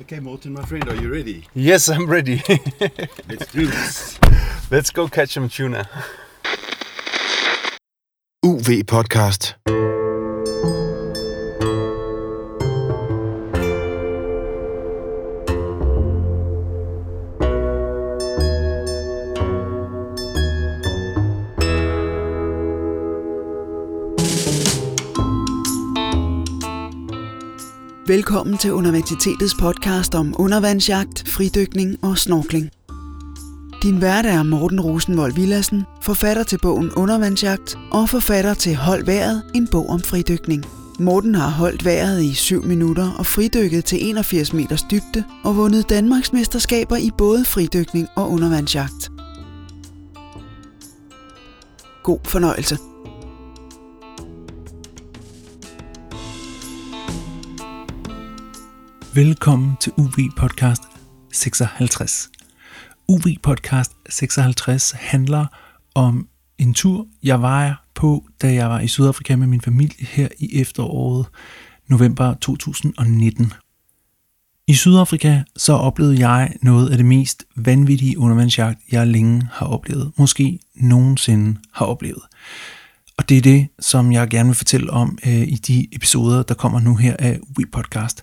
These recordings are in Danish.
Okay, Morten, my friend, are you ready? Yes, I'm ready. Let's do this. Let's go catch some tuna. UV Podcast. Velkommen til Universitetets podcast om undervandsjagt, fridykning og snorkling. Din vært er Morten Rosenvold Villassen, forfatter til bogen Undervandsjagt og forfatter til Hold vejret, en bog om fridykning. Morten har holdt vejret i 7 minutter og fridykket til 81 meters dybde og vundet Danmarks mesterskaber i både fridykning og undervandsjagt. God fornøjelse. Velkommen til UV Podcast 56. UV Podcast 56 handler om en tur, jeg var på, da jeg var i Sydafrika med min familie her i efteråret november 2019. I Sydafrika så oplevede jeg noget af det mest vanvittige undervandsjagt, jeg længe har oplevet. Måske nogensinde har oplevet. Og det er det, som jeg gerne vil fortælle om øh, i de episoder, der kommer nu her af We Podcast.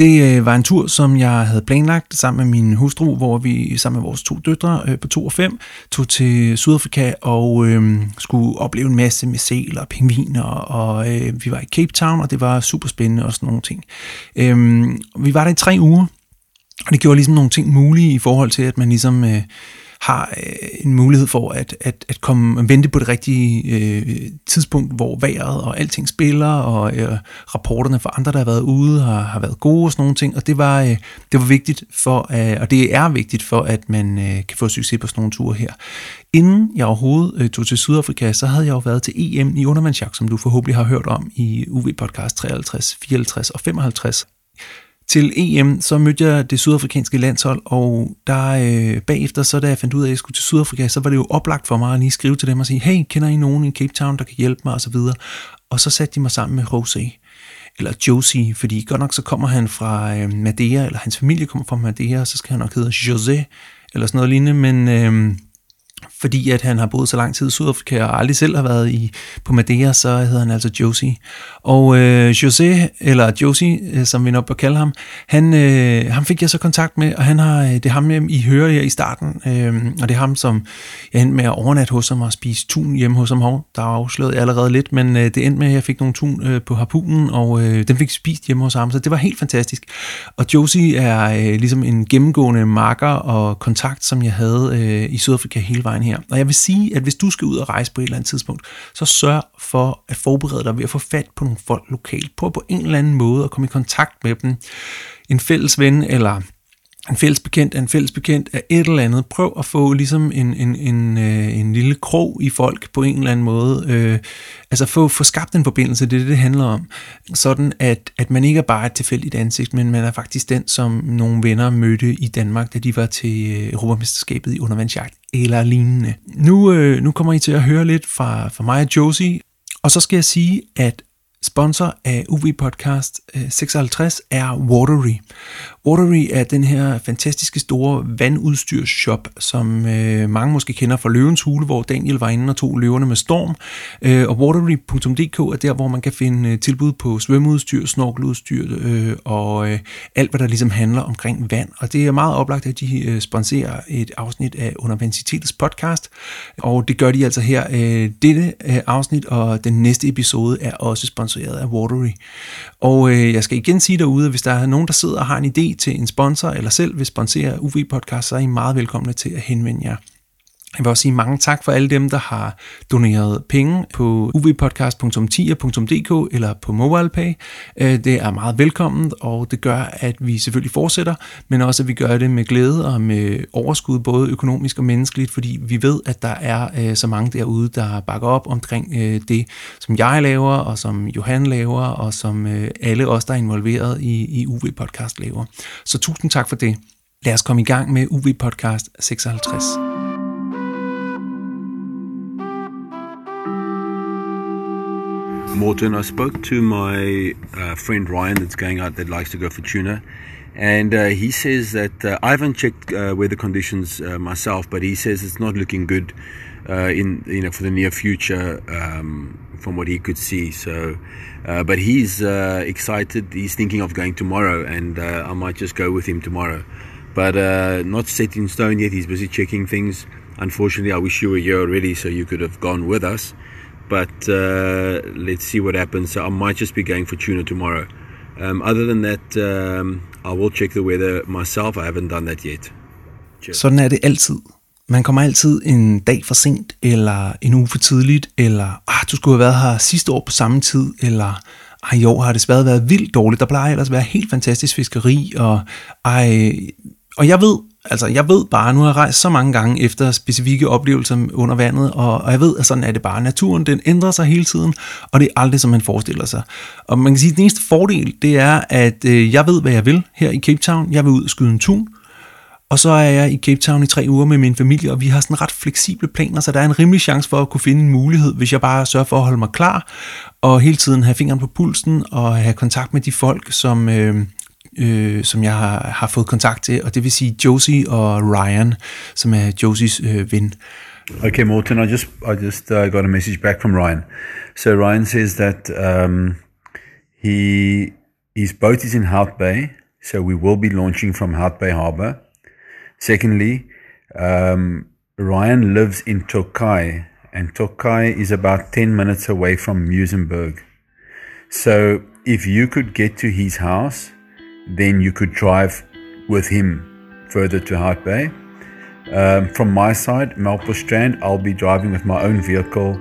Det øh, var en tur, som jeg havde planlagt sammen med min hustru, hvor vi sammen med vores to døtre øh, på 2 og 5 tog til Sydafrika og øh, skulle opleve en masse med sæler og pingviner, og øh, vi var i Cape Town, og det var super spændende og sådan nogle ting. Øh, vi var der i tre uger, og det gjorde ligesom nogle ting mulige i forhold til, at man ligesom... Øh, har øh, en mulighed for at, at, at komme vente på det rigtige øh, tidspunkt, hvor vejret og alting spiller, og øh, rapporterne fra andre, der har været ude, har, har været gode og sådan nogle ting. Og det var, øh, det var vigtigt for, øh, og det er vigtigt for, at man øh, kan få succes på sådan nogle ture her. Inden jeg overhovedet øh, tog til Sydafrika, så havde jeg jo været til EM i undervandsjagt, som du forhåbentlig har hørt om i UV Podcast 53, 54 og 55 til EM, så mødte jeg det sydafrikanske landshold, og der øh, bagefter, så da jeg fandt ud af, at jeg skulle til Sydafrika, så var det jo oplagt for mig at lige skrive til dem og sige, hey, kender I nogen i Cape Town, der kan hjælpe mig, og så videre. Og så satte de mig sammen med Jose, eller Josie, fordi godt nok så kommer han fra øh, Madeira, eller hans familie kommer fra Madeira, så skal han nok hedde Jose, eller sådan noget lignende, men... Øh, fordi at han har boet så lang tid i Sydafrika og aldrig selv har været i, på Madeira, så hedder han altså Josie. Og øh, José, eller Josie, øh, som vi nok bør kalde ham, han, øh, ham fik jeg så kontakt med, og han har, øh, det er ham, I hører her i starten, øh, og det er ham, som jeg endte med at overnatte hos ham og spise tun hjemme hos ham. Hov, der er afsløret allerede lidt, men øh, det endte med, at jeg fik nogle tun øh, på harpunen, og øh, den fik spist hjemme hos ham, så det var helt fantastisk. Og Josie er øh, ligesom en gennemgående marker og kontakt, som jeg havde øh, i Sydafrika hele vejen her. Og jeg vil sige, at hvis du skal ud og rejse på et eller andet tidspunkt, så sørg for at forberede dig ved at få fat på nogle folk lokalt. Prøv på en eller anden måde at komme i kontakt med dem. En fælles ven eller en fælles bekendt en fælles bekendt af et eller andet. Prøv at få ligesom en, en, en, øh, en lille krog i folk på en eller anden måde. Øh, altså få, få skabt en forbindelse, det er det, det handler om. Sådan at, at man ikke er bare et tilfældigt ansigt, men man er faktisk den, som nogle venner mødte i Danmark, da de var til øh, Europamesterskabet i undervandsjagt eller lignende. Nu, øh, nu kommer I til at høre lidt fra, fra mig og Josie, og så skal jeg sige, at Sponsor af UV Podcast øh, 56 er Watery. Watery er den her fantastiske store vandudstyrsshop, som øh, mange måske kender fra Løvens Hule, hvor Daniel var inde og tog løverne med storm. Øh, og watery.dk er der, hvor man kan finde øh, tilbud på svømmeudstyr, snorkeludstyr øh, og øh, alt, hvad der ligesom handler omkring vand. Og det er meget oplagt, at de øh, sponsorer et afsnit af Universitetets podcast. Og det gør de altså her. Øh, dette øh, afsnit og den næste episode er også sponsoreret af Watery. Og øh, jeg skal igen sige derude, at hvis der er nogen, der sidder og har en idé til en sponsor, eller selv vil sponsere UV Podcast, så er I meget velkomne til at henvende jer. Jeg vil også sige mange tak for alle dem, der har doneret penge på uvpodcast.10.dk eller på MobilePay. Øh, det er meget velkomment, og det gør, at vi selvfølgelig fortsætter, men også, at vi gør det med glæde og med overskud, både økonomisk og menneskeligt, fordi vi ved, at der er øh, så mange derude, der bakker op omkring øh, det, som jeg laver, og som Johan laver, og som alle os, der er involveret i, i UV Podcast laver. Så tusind tak for det. Lad os komme i gang med UV Podcast 56. Morton, I spoke to my uh, friend Ryan that's going out that likes to go for tuna. And uh, he says that uh, I haven't checked uh, weather conditions uh, myself, but he says it's not looking good uh, in you know for the near future um, from what he could see. So, but he's excited. He's thinking of going tomorrow, and I might just go with him tomorrow. But not set in stone yet. He's busy checking things. Unfortunately, I wish you were here already, so you could have gone with us. But uh, let's see what happens. So I might just be going for tuna tomorrow. Um, other than that, um, I will check the weather myself. I haven't done that yet. Sådan er det altid. Man kommer altid en dag for sent, eller en uge for tidligt, eller ah, du skulle have været her sidste år på samme tid, eller ej, i år har det desværre været vildt dårligt. Der plejer ellers at være helt fantastisk fiskeri, og, ej, og jeg ved, altså jeg ved bare, nu har jeg rejst så mange gange efter specifikke oplevelser under vandet, og, og jeg ved, at sådan er det bare. Naturen, den ændrer sig hele tiden, og det er aldrig, som man forestiller sig. Og man kan sige, at den eneste fordel, det er, at øh, jeg ved, hvad jeg vil her i Cape Town. Jeg vil ud og skyde en tun, og så er jeg i Cape Town i tre uger med min familie, og vi har sådan ret fleksible planer, så der er en rimelig chance for at kunne finde en mulighed, hvis jeg bare sørger for at holde mig klar, og hele tiden have fingeren på pulsen, og have kontakt med de folk, som, øh, øh, som jeg har, har fået kontakt til, og det vil sige Josie og Ryan, som er Josies øh, ven. Okay, Morton, I just I just uh, got a message back from Ryan. So Ryan says that um, he his boat is in Hout Bay, so we will be launching from Hout Bay Harbour. Secondly, um, Ryan lives in Tokai, and Tokai is about ten minutes away from Musenberg. So if you could get to his house, then you could drive with him further to Hout Bay. Um, from my side, Melpo Strand, I'll be driving with my own vehicle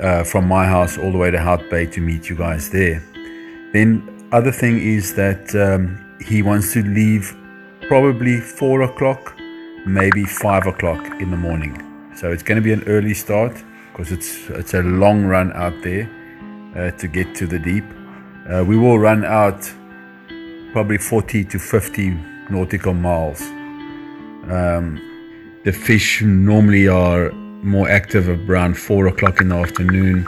uh, from my house all the way to Hout Bay to meet you guys there. Then, other thing is that um, he wants to leave probably four o'clock, maybe five o'clock in the morning. So it's going to be an early start because it's it's a long run out there uh, to get to the deep. Uh, we will run out probably 40 to 50 nautical miles. Um, the fish normally are more active around four o'clock in the afternoon,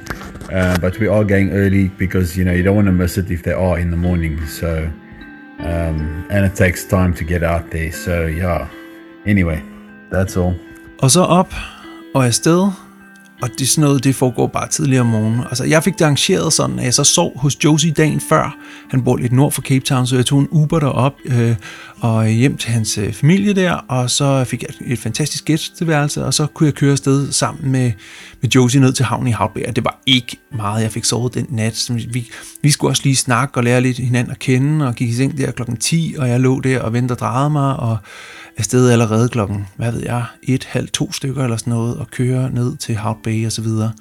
uh, but we are going early because you know you don't want to miss it if they are in the morning. So, um, and it takes time to get out there. So yeah. Anyway, that's all. Og så op og afsted, og det sådan noget, det foregår bare tidligere om morgenen. Altså, jeg fik det arrangeret sådan, at jeg så sov hos Josie dagen før. Han bor lidt nord for Cape Town, så jeg tog en Uber derop øh, og hjem til hans øh, familie der, og så fik jeg et, et fantastisk gæsteværelse, og så kunne jeg køre afsted sammen med, med Josie ned til havnen i Havbær. Det var ikke meget, jeg fik sovet den nat. Så vi, vi skulle også lige snakke og lære lidt hinanden at kende, og gik i seng der klokken 10, og jeg lå der og ventede og drejede mig, og afsted allerede klokken, hvad ved jeg, et, halv, to stykker eller sådan noget, og køre ned til Hout Bay og så videre.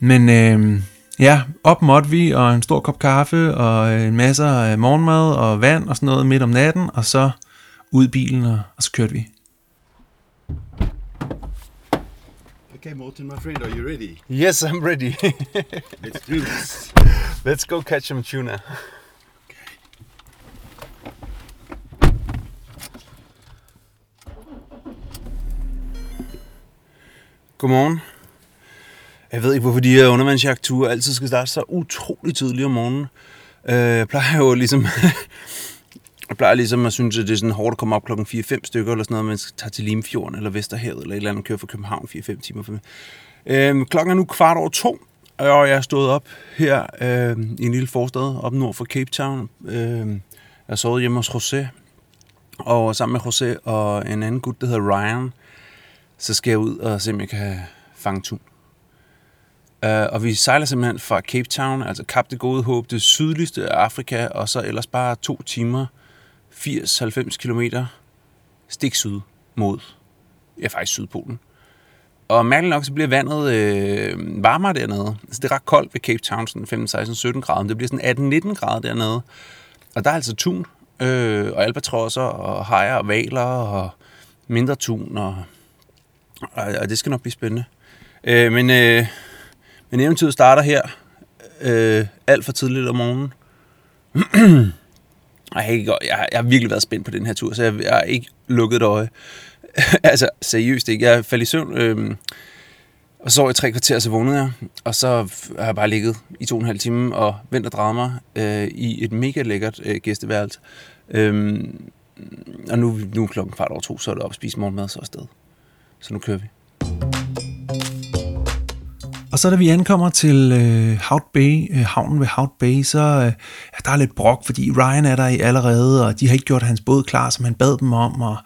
Men øh, ja, op måtte vi, og en stor kop kaffe, og en masse af morgenmad og vand og sådan noget midt om natten, og så ud i bilen, og, og så kørte vi. Okay, Morton, my friend, are you ready? Yes, I'm ready. Let's do this. Let's go catch some tuna. Godmorgen. Jeg ved ikke, hvorfor de her undervandsjagtture altid skal starte så utrolig tidligt om morgenen. Øh, jeg plejer jo ligesom... Jeg plejer ligesom at synes, at det er sådan hårdt at komme op klokken 4-5 stykker, eller sådan noget, man skal tage til Limfjorden eller Vesterhavet, eller et eller andet, kører køre fra København 4-5 timer. For mig. Klokken er nu kvart over to, og jeg er stået op her øh, i en lille forstad op nord for Cape Town. Øh, jeg har sovet hjemme hos José, og sammen med José og en anden gut, der hedder Ryan, så skal jeg ud og se, om jeg kan fange tun. Uh, øh, og vi sejler simpelthen fra Cape Town, altså Kap det Gode Håb, det sydligste af Afrika, og så ellers bare to timer, 80-90 km stik syd mod, ja faktisk Sydpolen. Og mærkeligt nok, så bliver vandet øh, varmere dernede. Altså, det er ret koldt ved Cape Town, sådan 15, 16, 17 grader. men Det bliver sådan 18-19 grader dernede. Og der er altså tun, øh, og albatrosser, og hajer, og valer, og mindre tun, og, og, og det skal nok blive spændende. Øh, men, øh, men eventyret starter her, øh, alt for tidligt om morgenen. Jeg, har ikke- jeg, jeg har virkelig været spændt på den her tur, så jeg, jeg har ikke lukket et øje. altså, seriøst ikke. Jeg faldt i søvn. Øh, Og så sov jeg i tre kvarter, så vågnede jeg. Og så har jeg bare ligget i to og en halv time og ventet og drejet mig øh, i et mega lækkert øh, gæsteværelse. Øh, og nu, nu er klokken kvart over to, så er det op at spise morgenmad, så er afsted. Så nu kører vi. Og så da vi ankommer til øh, Hout Bay, øh, havnen ved Hout Bay, så øh, ja, der er lidt brok, fordi Ryan er der i allerede, og de har ikke gjort hans båd klar, som han bad dem om, og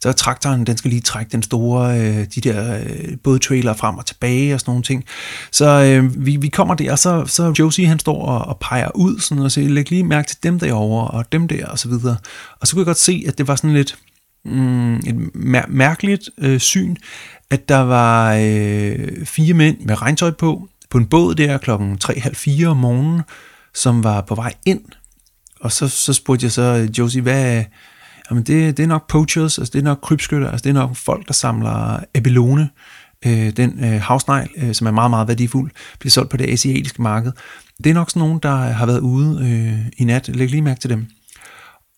så er traktoren, den skal lige trække den store, øh, de der øh, bådtrailer frem og tilbage og sådan nogle ting. Så øh, vi, vi kommer der, og så, så Josie han står og, og peger ud, sådan, og siger, læg lige mærke til dem derovre, og dem der, og så videre. Og så kunne jeg godt se, at det var sådan lidt, mm, et mær- mærkeligt øh, syn, at der var øh, fire mænd med regntøj på, på en båd der klokken 3.30 om morgenen, som var på vej ind. Og så, så spurgte jeg så Josie, hvad Jamen det, det er nok poachers, altså det er nok krybskytter, altså det er nok folk, der samler abelone, øh, den øh, havsnegl, øh, som er meget, meget værdifuld, bliver solgt på det asiatiske marked. Det er nok sådan nogen, der har været ude øh, i nat. Læg lige mærke til dem.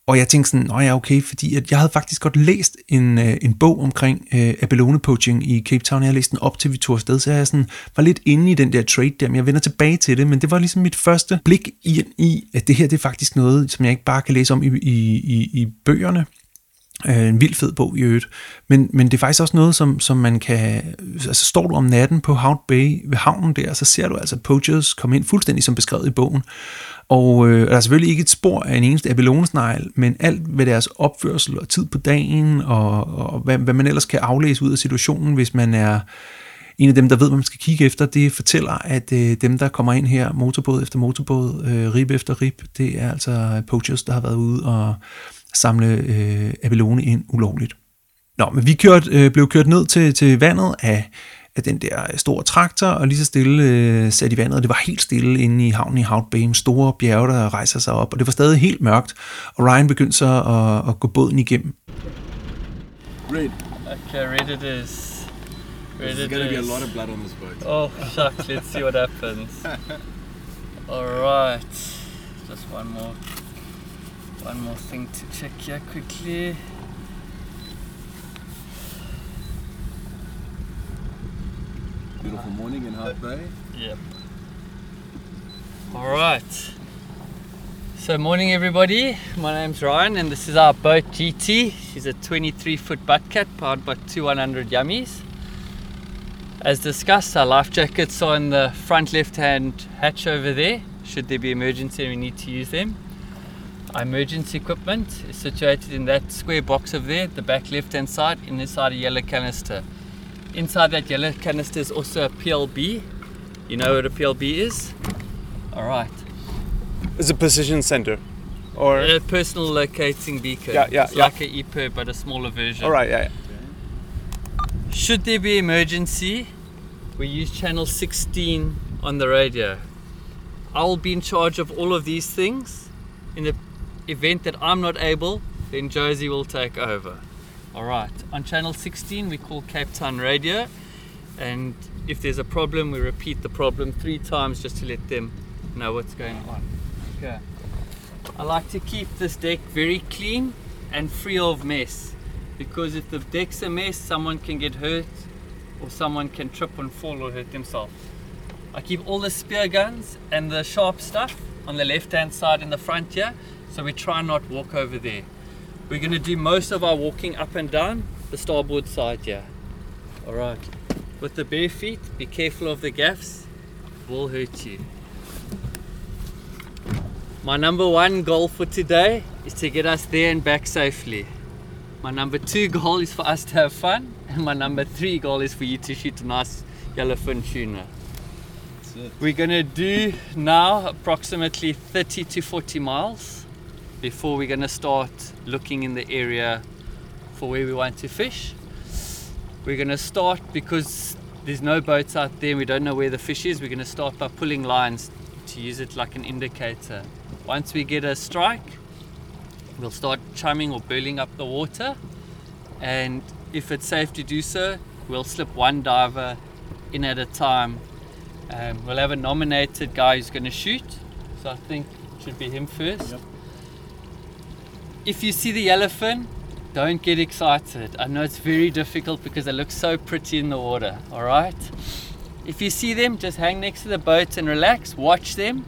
Og jeg tænkte sådan, nå ja, okay, fordi at jeg havde faktisk godt læst en, øh, en bog omkring øh, abalone poaching i Cape Town. Jeg læste den op til vi tog afsted, så jeg sådan, var lidt inde i den der trade der, men jeg vender tilbage til det. Men det var ligesom mit første blik i, i at det her det er faktisk noget, som jeg ikke bare kan læse om i, i, i, i bøgerne. Øh, en vild fed bog i øvrigt. Men, men det er faktisk også noget, som, som man kan... Altså står du om natten på Hout Bay ved havnen der, så ser du altså poachers komme ind fuldstændig som beskrevet i bogen. Og øh, der er selvfølgelig ikke et spor af en eneste abelonesnegl, men alt ved deres opførsel og tid på dagen, og, og hvad, hvad man ellers kan aflæse ud af situationen, hvis man er en af dem, der ved, hvad man skal kigge efter, det fortæller, at øh, dem, der kommer ind her, motorbåd efter motorbåd, øh, rib efter rib, det er altså poachers, der har været ude og samle øh, abelone ind ulovligt. Nå, men vi kørt, øh, blev kørt ned til, til vandet af, af den der store traktor, og lige så stille øh, sat i vandet, og det var helt stille inde i havnen i Hout Bay, med store bjerge, der rejser sig op, og det var stadig helt mørkt, og Ryan begyndte så at, at gå båden igennem. Red. Okay, red it is. Red There's it going to be a is. lot of blood on this boat. Oh, shucks, let's see what happens. Alright. Just one more one more thing to check here quickly. Beautiful morning in Hart Bay. Yep. Alright. So morning everybody. My name's Ryan and this is our boat GT. She's a 23 foot butt cat powered by two 100 yummies. As discussed, our life jackets are in the front left hand hatch over there. Should there be emergency and we need to use them. Our emergency equipment is situated in that square box over there, the back left hand side, in inside a yellow canister. Inside that yellow canister is also a PLB. You know what a PLB is? Alright. It's a position center. Or... A personal locating beacon. Yeah, yeah, it's yeah. like a EPIR but a smaller version. Alright, yeah, yeah. Should there be emergency, we use channel 16 on the radio. I will be in charge of all of these things. In the event that I'm not able, then Josie will take over. Alright, on channel 16 we call Cape Town Radio and if there's a problem we repeat the problem three times just to let them know what's going on. Okay. I like to keep this deck very clean and free of mess because if the deck's a mess, someone can get hurt or someone can trip and fall or hurt themselves. I keep all the spear guns and the sharp stuff on the left hand side in the front here, so we try not walk over there. We're going to do most of our walking up and down the starboard side here. Alright. With the bare feet, be careful of the gaffs, will hurt you. My number one goal for today is to get us there and back safely. My number two goal is for us to have fun, and my number three goal is for you to shoot a nice yellowfin tuna. We're gonna do now approximately 30 to 40 miles before we're gonna start looking in the area for where we want to fish. We're gonna start because there's no boats out there we don't know where the fish is. We're gonna start by pulling lines to use it like an indicator. Once we get a strike, we'll start chumming or burling up the water and if it's safe to do so we'll slip one diver in at a time um, we'll have a nominated guy who's going to shoot so i think it should be him first if you see the elephant, don't get excited i know it's very difficult because they look so pretty in the water all right If you see them, just hang next to the boat and relax, watch them.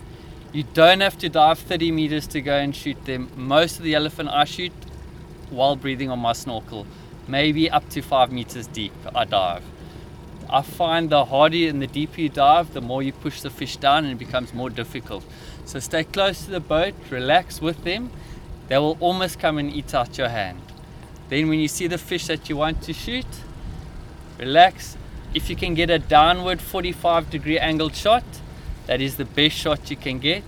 You don't have to dive 30 meters to go and shoot them. Most of the elephant I shoot while breathing on my snorkel, maybe up to five meters deep, I dive. I find the harder and the deeper you dive, the more you push the fish down and it becomes more difficult. So stay close to the boat, relax with them. They will almost come and eat out your hand. Then when you see the fish that you want to shoot, relax. If you can get a downward 45 degree angled shot, that is the best shot you can get.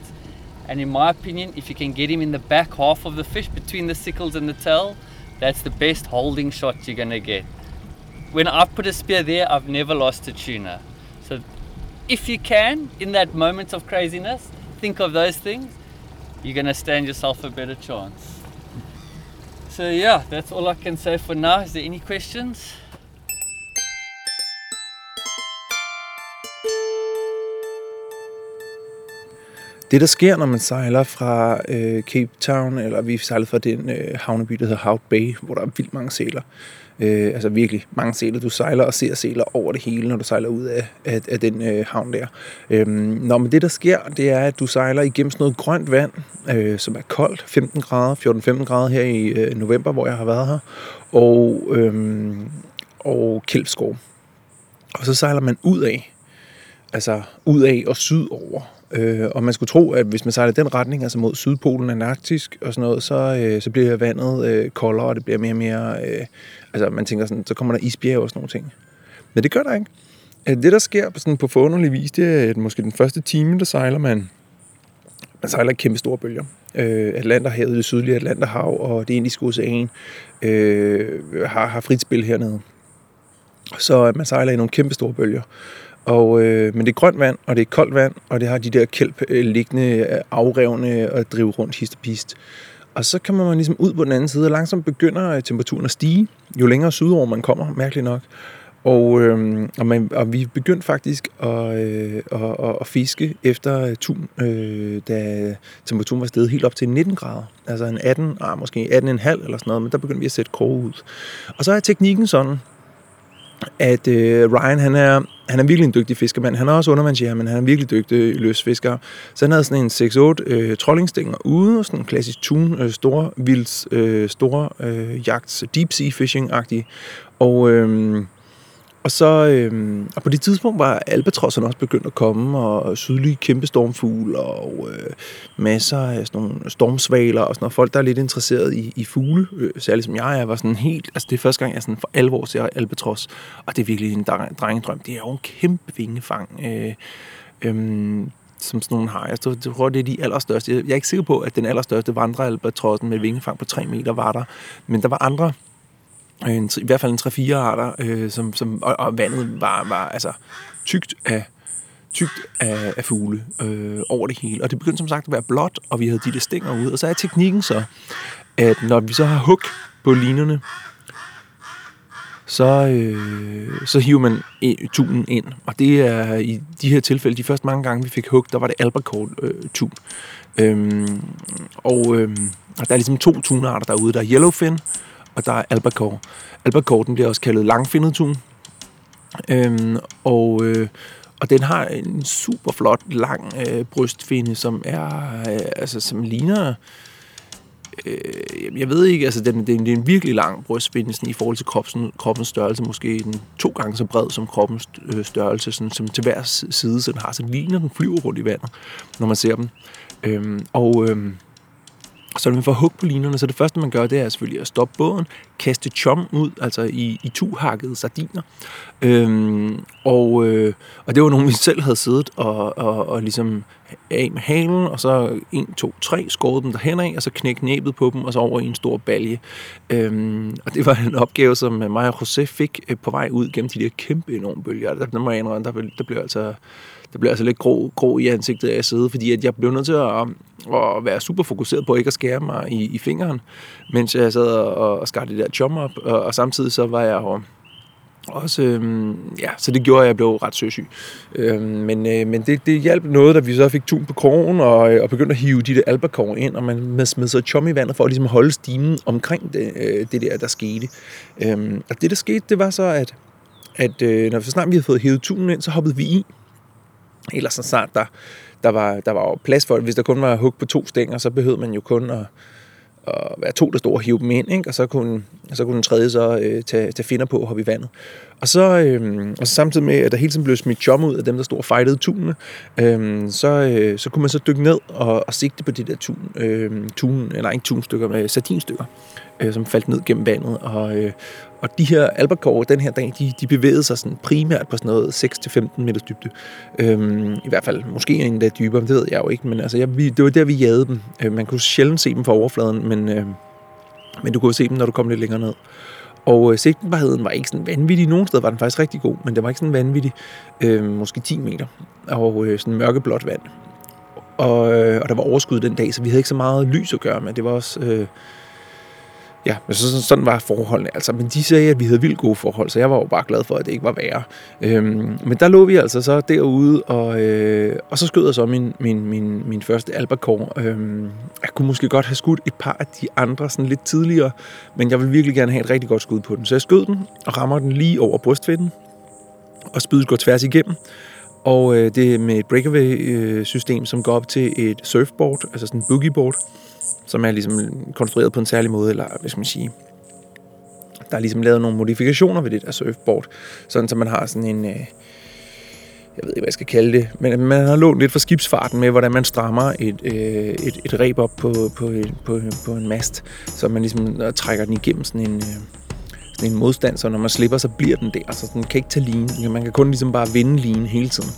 And in my opinion, if you can get him in the back half of the fish between the sickles and the tail, that's the best holding shot you're gonna get. When I've put a spear there, I've never lost a tuna. So if you can, in that moment of craziness, think of those things, you're gonna stand yourself a better chance. So yeah, that's all I can say for now. Is there any questions? Det, der sker, når man sejler fra øh, Cape Town, eller vi sejlede fra den øh, havneby, der hedder Hout Bay, hvor der er vildt mange sæler. Øh, altså virkelig mange sæler. Du sejler og ser sæler over det hele, når du sejler ud af, af, af den øh, havn der. Øh, når men det, der sker, det er, at du sejler igennem sådan noget grønt vand, øh, som er koldt, 15 grader, 14-15 grader her i øh, november, hvor jeg har været her, og, øh, og kælpskov. Og så sejler man ud af, altså ud af og sydover. Øh, og man skulle tro, at hvis man sejler den retning, altså mod Sydpolen, Antarktisk og sådan noget, så, øh, så bliver vandet øh, koldere, og det bliver mere og mere... Øh, altså man tænker sådan, så kommer der isbjerg og sådan nogle ting. Men det gør der ikke. Øh, det, der sker på, sådan på forunderlig vis, det er, at måske den første time, der sejler man, man sejler kæmpe store bølger. Øh, Atlanterhavet, det sydlige Atlanterhav og det indiske ocean øh, har, har frit spil hernede. Så man sejler i nogle kæmpe store bølger. Og, øh, men det er grønt vand, og det er koldt vand, og det har de der kælp øh, liggende, øh, afrevne og drive rundt hist og pist. Og så kommer man ligesom ud på den anden side, og langsomt begynder øh, temperaturen at stige, jo længere sydover man kommer, mærkeligt nok. Og, øh, og, man, og vi begyndte faktisk at, øh, at, at, at fiske efter øh, tun, øh, da temperaturen var steget helt op til 19 grader. Altså en 18, ah, måske 18,5 eller sådan noget, men der begyndte vi at sætte kroge ud. Og så er teknikken sådan, at øh, Ryan, han er, han er virkelig en dygtig fiskermand. Han er også undervandsjæger, men han er virkelig dygtig løsfisker. Så han havde sådan en 6-8 øh, trollingstænger ude, og sådan en klassisk tun, øh, store vilds, øh, store øh, jagts, deep sea fishing-agtig. Og, øh, og så øh, og på det tidspunkt var albatrosserne også begyndt at komme, og sydlige kæmpe stormfugle, og øh, masser af sådan nogle stormsvaler, og sådan noget. Folk, der er lidt interesseret i, i fugle, øh, særligt som jeg er, var sådan helt, altså det er første gang, jeg sådan for alvor ser albatros, og det er virkelig en drengedrøm. Det er jo en kæmpe vingefang. Øh, øh, som sådan nogle har. Jeg jeg tror, det er de allerstørste. Jeg er ikke sikker på, at den allerstørste vandrealbatrossen med vingefang på 3 meter var der. Men der var andre en, i hvert fald en 3-4 arter, øh, som, som, og, og vandet var, var altså tykt af, tykt af, af fugle øh, over det hele. Og det begyndte som sagt at være blåt, og vi havde de der stænger ude. Og så er teknikken så, at når vi så har hug på linerne, så, øh, så hiver man i- tunen ind. Og det er i de her tilfælde, de første mange gange, vi fik hug, der var det albacore øh, tun. Øhm, og, øh, og der er ligesom to tunarter derude. Der er yellowfin, og der er albacore. Albacore, den bliver også kaldet langfindet tun. Øhm, og, øh, og den har en super flot, lang øh, brystfinde, som er, øh, altså, som ligner, øh, jeg ved ikke, altså den, det, er en, det er en virkelig lang brystfinde sådan, i forhold til kroppen, kroppens størrelse, måske den to gange så bred som kroppens øh, størrelse, sådan, som til hver side, så den har, så ligner den flyver rundt i vandet, når man ser dem. Øhm, og øhm, så når man får hug på linerne, så det første, man gør, det er selvfølgelig at stoppe båden, kaste chum ud, altså i, i tuhakkede sardiner. Øhm, og, øh, og det var nogen, vi selv havde siddet og, og, og ligesom af med halen, og så 1, 2, 3 skåret dem derhen af, og så knække næbet på dem, og så over i en stor balje. Øhm, og det var en opgave, som mig og José fik øh, på vej ud gennem de der kæmpe enorme bølger. Der, der må jeg indrømme, der, der blev altså det blev altså lidt grå, grå i ansigtet af at sidde, fordi at jeg blev nødt til at, at være super fokuseret på ikke at skære mig i, i fingeren, mens jeg sad og, og skar det der chum op, og, og samtidig så var jeg jo også, øhm, ja, så det gjorde, at jeg blev ret søsyg. Øhm, men øh, men det, det hjalp noget, da vi så fik tun på krogen og, øh, og begyndte at hive de der albacore ind, og man man smed så chum i vandet for at ligesom holde stimen omkring det, øh, det der, der skete. Øhm, og det, der skete, det var så, at at øh, når så snart vi havde fået hævet tunen ind, så hoppede vi i. Eller så snart der, der, var, der var plads for det. Hvis der kun var hug på to stænger, så behøvede man jo kun at, at være to, der stod og hive dem ind, ikke? og så kunne, så kunne den tredje så øh, tage, tage finder på og hoppe i vandet. Og så, øh, og så samtidig med, at der hele tiden blev smidt chum ud af dem, der stod og fightede tunene, øh, så, øh, så kunne man så dykke ned og, og sigte på de der tun, øh, tun, eller ikke tunstykker, men øh, sardinstykker, øh, som faldt ned gennem vandet. Og, øh, og de her albacore den her dag, de, de bevægede sig sådan primært på sådan noget 6-15 meters dybde. Øhm, I hvert fald måske endda dybere, det ved jeg jo ikke, men altså, jeg, vi, det var der, vi jagede dem. Øh, man kunne sjældent se dem fra overfladen, men, øh, men du kunne se dem, når du kom lidt længere ned. Og øh, sigtbarheden var ikke sådan vanvittig. Nogle steder var den faktisk rigtig god, men det var ikke sådan vanvittig. Øh, måske 10 meter. Og øh, sådan mørkeblåt vand. Og, øh, og der var overskud den dag, så vi havde ikke så meget lys at gøre med. Det var også... Øh, Ja, men så, sådan var forholdene altså. Men de sagde, at vi havde vildt gode forhold, så jeg var jo bare glad for, at det ikke var værre. Øhm, men der lå vi altså så derude, og, øh, og så skød jeg så min, min, min, min første albacore. Øhm, jeg kunne måske godt have skudt et par af de andre sådan lidt tidligere, men jeg ville virkelig gerne have et rigtig godt skud på den. Så jeg skød den og rammer den lige over brystfætten, og spydet går tværs igennem. Og øh, det er med et breakaway-system, øh, som går op til et surfboard, altså sådan en boogieboard, som er ligesom konstrueret på en særlig måde, eller hvad skal man sige, der er ligesom lavet nogle modifikationer ved det der surfboard, sådan så man har sådan en, øh, jeg ved ikke, hvad jeg skal kalde det, men man har lånt lidt fra skibsfarten med, hvordan man strammer et, øh, et, et reb op på, på, på, på en mast, så man ligesom øh, trækker den igennem sådan en, øh, en modstand, så når man slipper, så bliver den der, så den kan ikke tage line. Man kan kun ligesom bare vinde line hele tiden.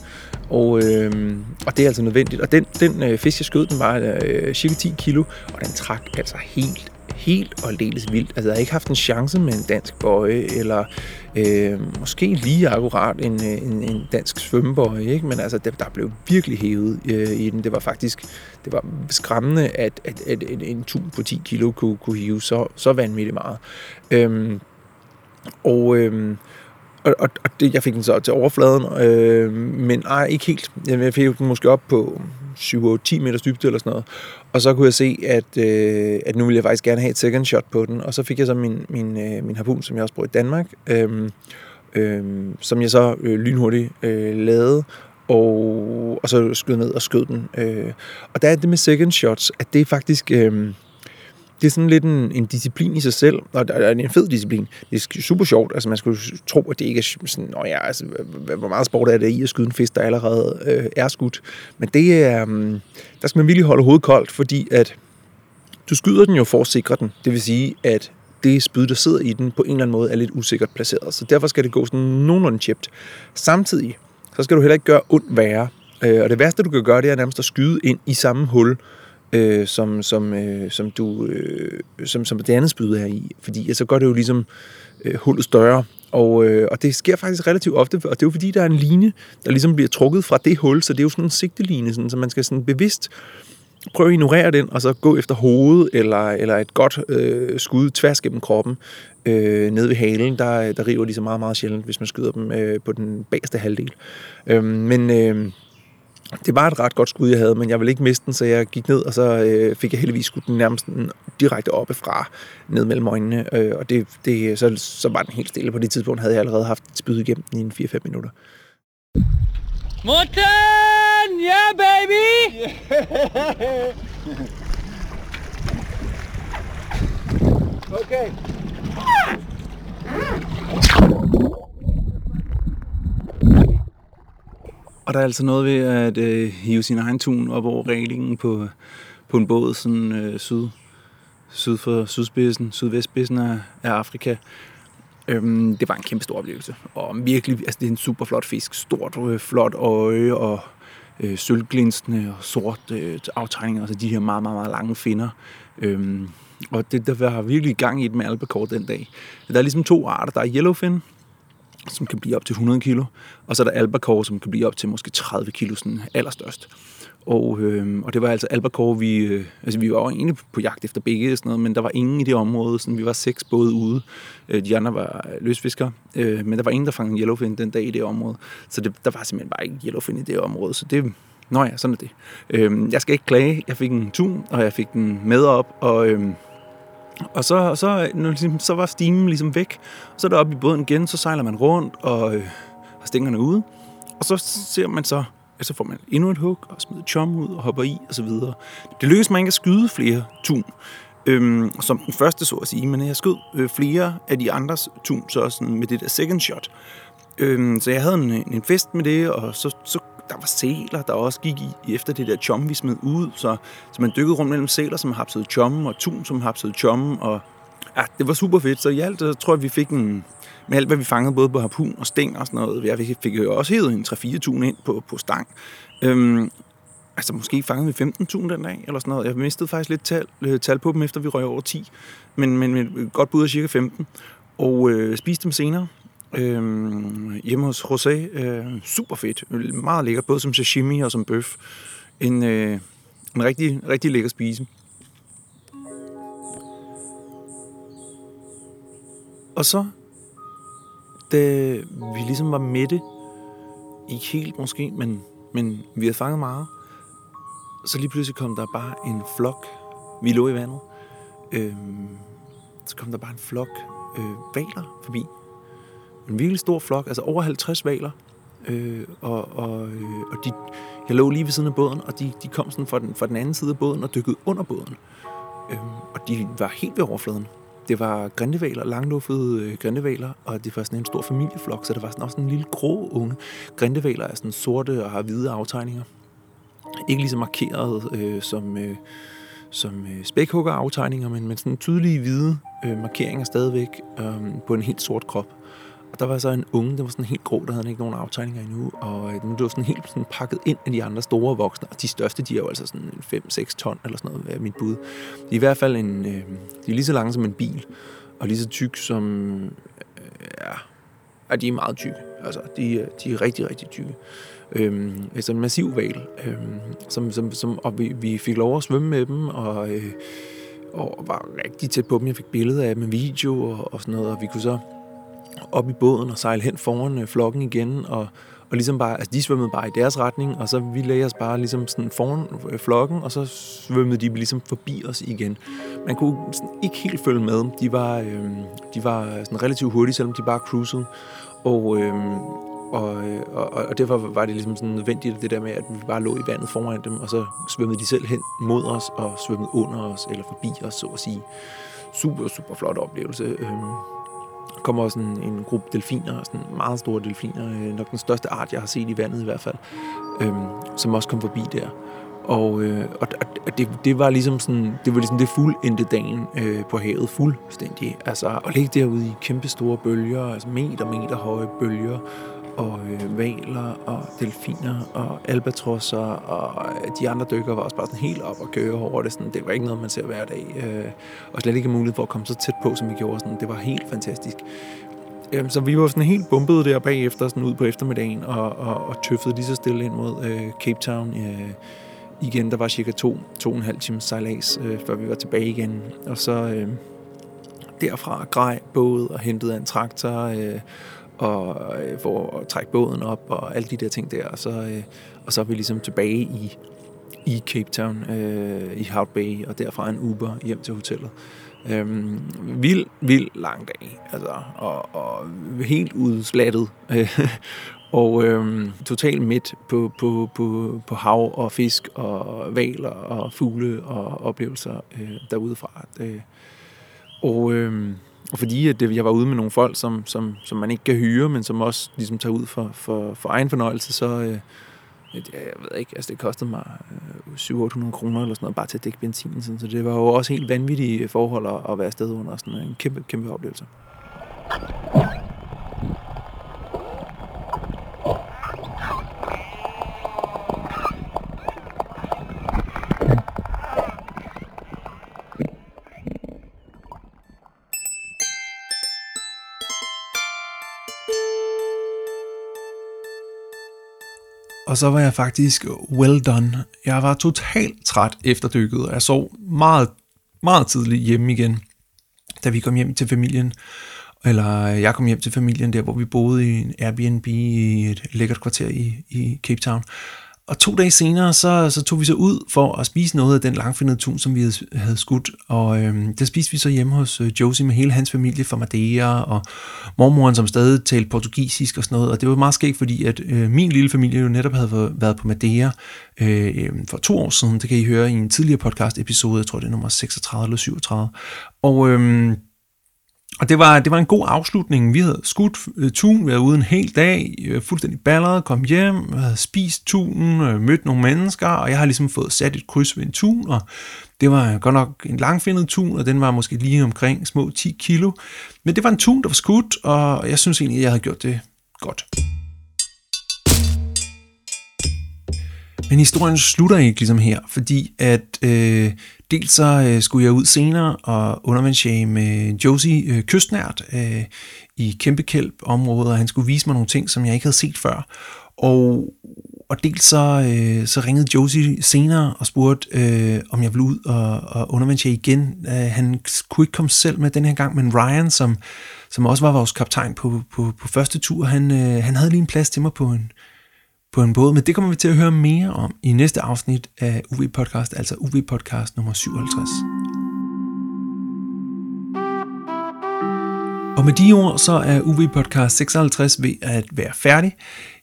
Og, øh, og det er altså nødvendigt. Og den, den øh, fisk, jeg skød, den var øh, cirka 10 kilo, og den trak altså helt, helt og aldeles vildt. Altså, jeg har ikke haft en chance med en dansk bøje, eller øh, måske lige akkurat en, øh, en, en dansk svømmebøje, ikke? men altså, der, der blev virkelig hævet øh, i den. Det var faktisk det var skræmmende, at, at, at en, en tun på 10 kilo kunne, kunne hive så, så vanvittigt meget. Øh, og... Øh, og, og, og det, jeg fik den så til overfladen, øh, men ej, ikke helt. Jeg fik den måske op på 7-10 meters dybde eller sådan noget. Og så kunne jeg se, at, øh, at nu ville jeg faktisk gerne have et second shot på den. Og så fik jeg så min, min, øh, min harpun, som jeg også bruger i Danmark, øh, øh, som jeg så øh, lynhurtigt øh, lavede, og, og så skød ned og skød den. Øh. Og der er det med second shots, at det er faktisk... Øh, det er sådan lidt en, en disciplin i sig selv, og det er en fed disciplin. Det er super sjovt. Altså, man skulle tro, at det ikke er sådan, Nå ja, altså, hvor meget sport er det i at skyde en fisk, der allerede øh, er skudt. Men det er, um, der skal man virkelig holde hovedet koldt, fordi at du skyder den jo for at sikre den. Det vil sige, at det spyd, der sidder i den, på en eller anden måde er lidt usikkert placeret. Så derfor skal det gå sådan nogenlunde chipped. Samtidig, så skal du heller ikke gøre ondt værre. Øh, og det værste, du kan gøre, det er nærmest at skyde ind i samme hul, øh, som, som, øh, som, du, øh, som, som det andet spyd er i. Fordi så så gør det jo ligesom øh, hullet større. Og, øh, og det sker faktisk relativt ofte, og det er jo fordi, der er en line, der ligesom bliver trukket fra det hul, så det er jo sådan en sigteline, sådan, så man skal sådan bevidst prøve at ignorere den, og så gå efter hovedet, eller, eller et godt øh, skud tværs gennem kroppen, øh, ned ved halen, der, der river de så meget, meget sjældent, hvis man skyder dem øh, på den bagerste halvdel. Øh, men, øh, det var et ret godt skud, jeg havde, men jeg ville ikke miste den, så jeg gik ned, og så øh, fik jeg heldigvis skudt den nærmest direkte oppefra, ned mellem øjnene, øh, og det, det, så, så var den helt stille. På det tidspunkt havde jeg allerede haft et spyd igennem i en 4-5 minutter. Morten! Yeah, baby! Okay. Og der er altså noget ved at øh, hive sin egen tun op over reglingen på, på en båd sådan øh, syd, syd for sydspidsen, sydvestspidsen af, af Afrika. Øhm, det var en kæmpe stor oplevelse. Og virkelig, altså det er en super flot fisk. Stort, øh, flot øje og øh, sølvglinsende og sort øh, aftegninger. Altså de her meget, meget, meget lange finder. Øhm, og det, der var virkelig gang i et med albacore den dag. Der er ligesom to arter. Der er yellowfin, som kan blive op til 100 kilo, og så er der albacore, som kan blive op til måske 30 kilo, sådan allerstørst. Og, øh, og det var altså albacore, vi, øh, altså vi var jo egentlig på jagt efter begge, og sådan noget, men der var ingen i det område, sådan, vi var seks både ude, øh, de andre var løsfiskere, øh, men der var ingen, der fangede yellowfin den dag i det område, så det, der var simpelthen bare ikke yellowfin i det område, så det, nå ja, sådan er det. Øh, jeg skal ikke klage, jeg fik en tun, og jeg fik den med op, og, øh, og så, så, ligesom, så var stimen ligesom væk. Så er der oppe i båden igen, så sejler man rundt og øh, har stængerne ude. Og så ser man så, at så får man endnu et hug og smider chum ud og hopper i og så videre. Det lykkedes mig ikke at skyde flere tun, øhm, som den første så at sige, men jeg skød øh, flere af de andres tun så sådan med det der second shot. Øhm, så jeg havde en, en fest med det, og så, så der var sæler, der også gik i, efter det der chum, vi smed ud. Så, så man dykkede rundt mellem sæler, som hapsede chum, og tun, som hapsede chum. Og ja, det var super fedt. Så i alt, så tror jeg, vi fik en, med alt, hvad vi fangede, både på harpun og stæng og sådan noget. Jeg fik jo også hævet en 3-4 tun ind på, på stang. Øhm, altså måske fangede vi 15 tun den dag, eller sådan noget. Jeg mistede faktisk lidt tal, øh, tal på dem, efter vi røg over 10. Men, men, men godt bud af cirka 15. Og øh, spiste dem senere. Øh, hjemme hos José. Øh, super fedt. Meget lækkert, både som sashimi og som bøf. En, øh, en rigtig, rigtig lækker spise. Og så, da vi ligesom var mætte, ikke helt måske, men, men vi havde fanget meget, så lige pludselig kom der bare en flok. Vi lå i vandet. Øh, så kom der bare en flok øh, valer forbi en virkelig stor flok, altså over 50 valer. Øh, og, og, øh, og de, jeg lå lige ved siden af båden, og de, de kom sådan fra den, fra den anden side af båden og dykkede under båden. Øh, og de var helt ved overfladen. Det var grindevaler, langluffede øh, grindevaler, og det var sådan en stor familieflok, så der var sådan også en lille grå unge. Grindevaler er sådan sorte og har hvide aftegninger. Ikke lige så markeret øh, som, øh, som øh, spækhugger-aftegninger, men, men sådan tydelige hvide øh, markeringer stadigvæk øh, på en helt sort krop. Og der var så en unge, der var sådan helt grå, der havde ikke nogen aftegninger endnu, og øh, den blev sådan helt sådan pakket ind af de andre store voksne, og de største, de er jo altså sådan 5-6 ton eller sådan noget, er mit bud. De er i hvert fald en, øh, de er lige så lange som en bil, og lige så tyk som, øh, ja, ja, de er meget tykke. Altså, de, øh, de er rigtig, rigtig tykke. Øhm, altså en massiv val, øhm, som, som, som, og vi, vi fik lov at svømme med dem, og, øh, og var rigtig tæt på dem. Jeg fik billeder af dem med video og, og sådan noget, og vi kunne så op i båden og sejle hen foran øh, flokken igen, og, og ligesom bare, altså de svømmede bare i deres retning, og så vi lagde os bare ligesom sådan foran øh, flokken, og så svømmede de ligesom forbi os igen. Man kunne sådan ikke helt følge med. De var, øh, de var sådan relativt hurtige, selvom de bare cruisede. Og, øh, og, og, og derfor var det ligesom sådan nødvendigt, det der med, at vi bare lå i vandet foran dem, og så svømmede de selv hen mod os, og svømmede under os, eller forbi os, så at sige. Super, super flot oplevelse. Øh, kommer også en, en gruppe delfiner, sådan meget store delfiner, øh, nok den største art, jeg har set i vandet i hvert fald, øh, som også kom forbi der. Og, øh, og, og det, det, var ligesom sådan, det var ligesom det fuldendte dagen øh, på havet, fuldstændig. Altså at ligge derude i kæmpe store bølger, altså meter, meter høje bølger, og øh, valer og delfiner og albatrosser og øh, de andre dykker var også bare sådan helt op og køre over det. Sådan, det var ikke noget, man ser hver dag. Øh, og slet ikke mulighed for at komme så tæt på, som vi gjorde. Sådan, det var helt fantastisk. Øh, så vi var sådan helt bumpet der bagefter, sådan ud på eftermiddagen og, og, og tøffede lige så stille ind mod øh, Cape Town. Øh, igen, der var cirka to, to og en halv times sejlads, øh, før vi var tilbage igen. Og så øh, derfra grej båd og hentede en traktor øh, og øh, for at trække båden op og alle de der ting der. Og så, øh, og så er vi ligesom tilbage i, i Cape Town, øh, i Hout Bay, og derfra en Uber hjem til hotellet. Øhm, vild, vild lang dag, altså, og, og helt udslattet. og øhm, totalt midt på, på, på, på hav og fisk og valer og fugle og oplevelser øh, derudefra. Øh, og øhm, fordi at jeg var ude med nogle folk, som, som, som man ikke kan hyre, men som også ligesom tager ud for, for, for egen fornøjelse, så øh, jeg ved ikke, altså det kostede mig øh, 700-800 kroner eller sådan noget, bare til at dække benzin. Sådan, så det var jo også helt vanvittige forhold at, at være afsted under. Sådan en kæmpe, kæmpe oplevelse. Og så var jeg faktisk well done. Jeg var totalt træt efter dykket, og jeg sov meget, meget tidligt hjemme igen, da vi kom hjem til familien. Eller øh, jeg kom hjem til familien der, hvor vi boede i en Airbnb i et lækkert kvarter i, i Cape Town. Og to dage senere, så, så tog vi så ud for at spise noget af den langfindede tun, som vi havde, havde skudt. Og øhm, det spiste vi så hjemme hos øh, Josie med hele hans familie fra Madeira, og mormoren, som stadig talte portugisisk og sådan noget. Og det var meget skægt, fordi at øh, min lille familie jo netop havde været- på Madeira øh, øhm, for to år siden. Det kan I høre i en tidligere podcast episode, jeg tror det er nummer 36 eller 37. Og... Øh, og det var, det var en god afslutning. Vi havde skudt øh, tun, vi havde ude en hel dag, øh, fuldstændig balleret, kom hjem, havde spist tunen, øh, mødt nogle mennesker, og jeg har ligesom fået sat et kryds ved en tun, og det var godt nok en langfindet tun, og den var måske lige omkring små 10 kilo. Men det var en tun, der var skudt, og jeg synes egentlig, at jeg havde gjort det godt. Men historien slutter ikke ligesom her, fordi at øh, dels så øh, skulle jeg ud senere og undervandsjage med Josie øh, kystnært øh, i Kæmpekælp området, og han skulle vise mig nogle ting, som jeg ikke havde set før. Og, og dels så, øh, så ringede Josie senere og spurgte, øh, om jeg ville ud og, og undervandsjage igen. Øh, han kunne ikke komme selv med den her gang, men Ryan, som, som også var vores kaptajn på, på, på første tur, han, øh, han havde lige en plads til mig på en, på en båd, men det kommer vi til at høre mere om i næste afsnit af UV Podcast, altså UV Podcast nummer 57. Og med de ord, så er UV Podcast 56 ved at være færdig.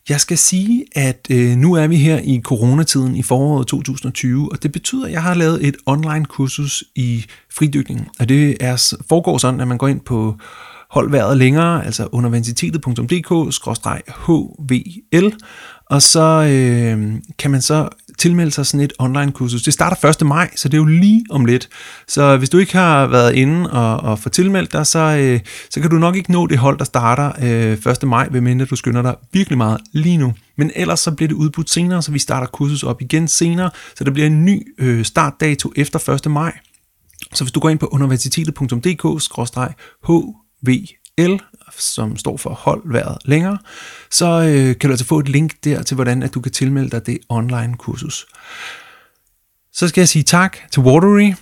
Jeg skal sige, at øh, nu er vi her i coronatiden i foråret 2020, og det betyder, at jeg har lavet et online kursus i fridykning. Og det er, foregår sådan, at man går ind på hold vejret længere, altså universitetet.dk-hvl, og så øh, kan man så tilmelde sig sådan et online kursus. Det starter 1. maj, så det er jo lige om lidt. Så hvis du ikke har været inde og, og få tilmeldt dig, så, øh, så kan du nok ikke nå det hold, der starter øh, 1. maj, medmindre du skynder dig virkelig meget lige nu. Men ellers så bliver det udbudt senere, så vi starter kursus op igen senere, så der bliver en ny øh, startdato efter 1. maj. Så hvis du går ind på universitetet.dk-hvl, som står for hold vejret længere, så øh, kan du altså få et link der til, hvordan at du kan tilmelde dig det online kursus. Så skal jeg sige tak til Watery,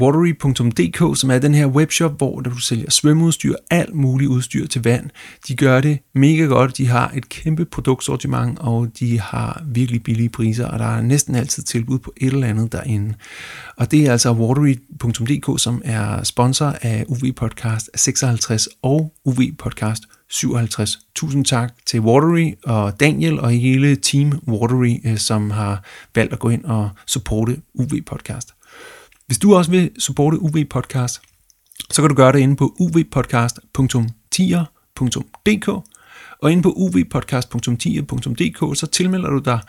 watery.dk, som er den her webshop, hvor du sælger svømmeudstyr, alt muligt udstyr til vand. De gør det mega godt, de har et kæmpe produktsortiment, og de har virkelig billige priser, og der er næsten altid tilbud på et eller andet derinde. Og det er altså watery.dk, som er sponsor af UV Podcast 56 og UV Podcast 57. Tusind tak til Watery og Daniel og hele Team Watery, øh, som har valgt at gå ind og supporte UV Podcast. Hvis du også vil supporte UV Podcast, så kan du gøre det inde på uvpodcast.tier.dk og inde på uvpodcast.tier.dk, så tilmelder du dig,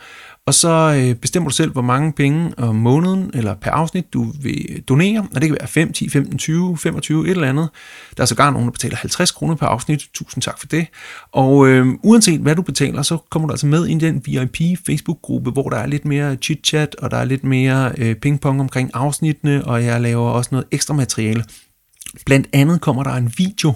og så øh, bestemmer du selv, hvor mange penge om måneden eller per afsnit, du vil donere. Og det kan være 5, 10, 15, 20, 25, et eller andet. Der er sågar nogen, der betaler 50 kroner per afsnit. Tusind tak for det. Og øh, uanset hvad du betaler, så kommer du altså med i den VIP Facebook-gruppe, hvor der er lidt mere chit-chat, og der er lidt mere øh, pingpong omkring afsnittene, og jeg laver også noget ekstra materiale. Blandt andet kommer der en video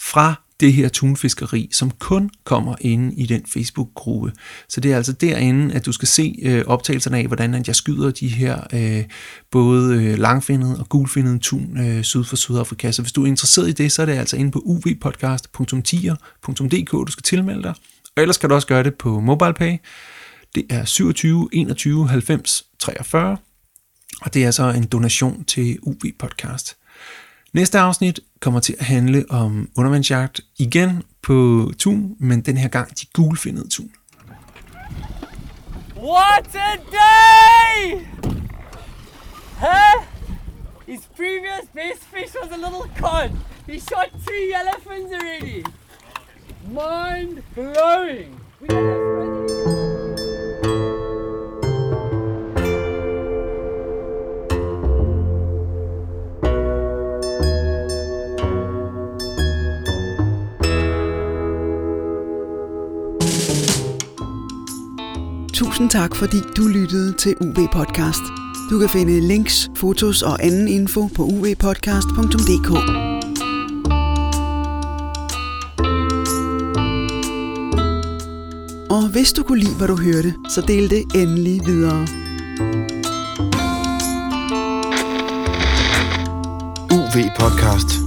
fra det her tunfiskeri, som kun kommer inde i den Facebook-gruppe. Så det er altså derinde, at du skal se øh, optagelserne af, hvordan at jeg skyder de her øh, både øh, langfindede og gulfindede tun øh, syd for Sydafrika. Så hvis du er interesseret i det, så er det altså inde på uvpodcast.tier.dk, du skal tilmelde dig. Og ellers kan du også gøre det på MobilePay. Det er 27 21 90 43, og det er så en donation til UV Podcast. Næste afsnit kommer til at handle om undervandsjagt igen på tun, men den her gang de gulfindede tun. What a day! Huh? His previous best fish was a little cod. He shot three yellowfins already. Mind blowing. We Tusind tak, fordi du lyttede til UV Podcast. Du kan finde links, fotos og anden info på uvpodcast.dk. Og hvis du kunne lide, hvad du hørte, så del det endelig videre. UV Podcast.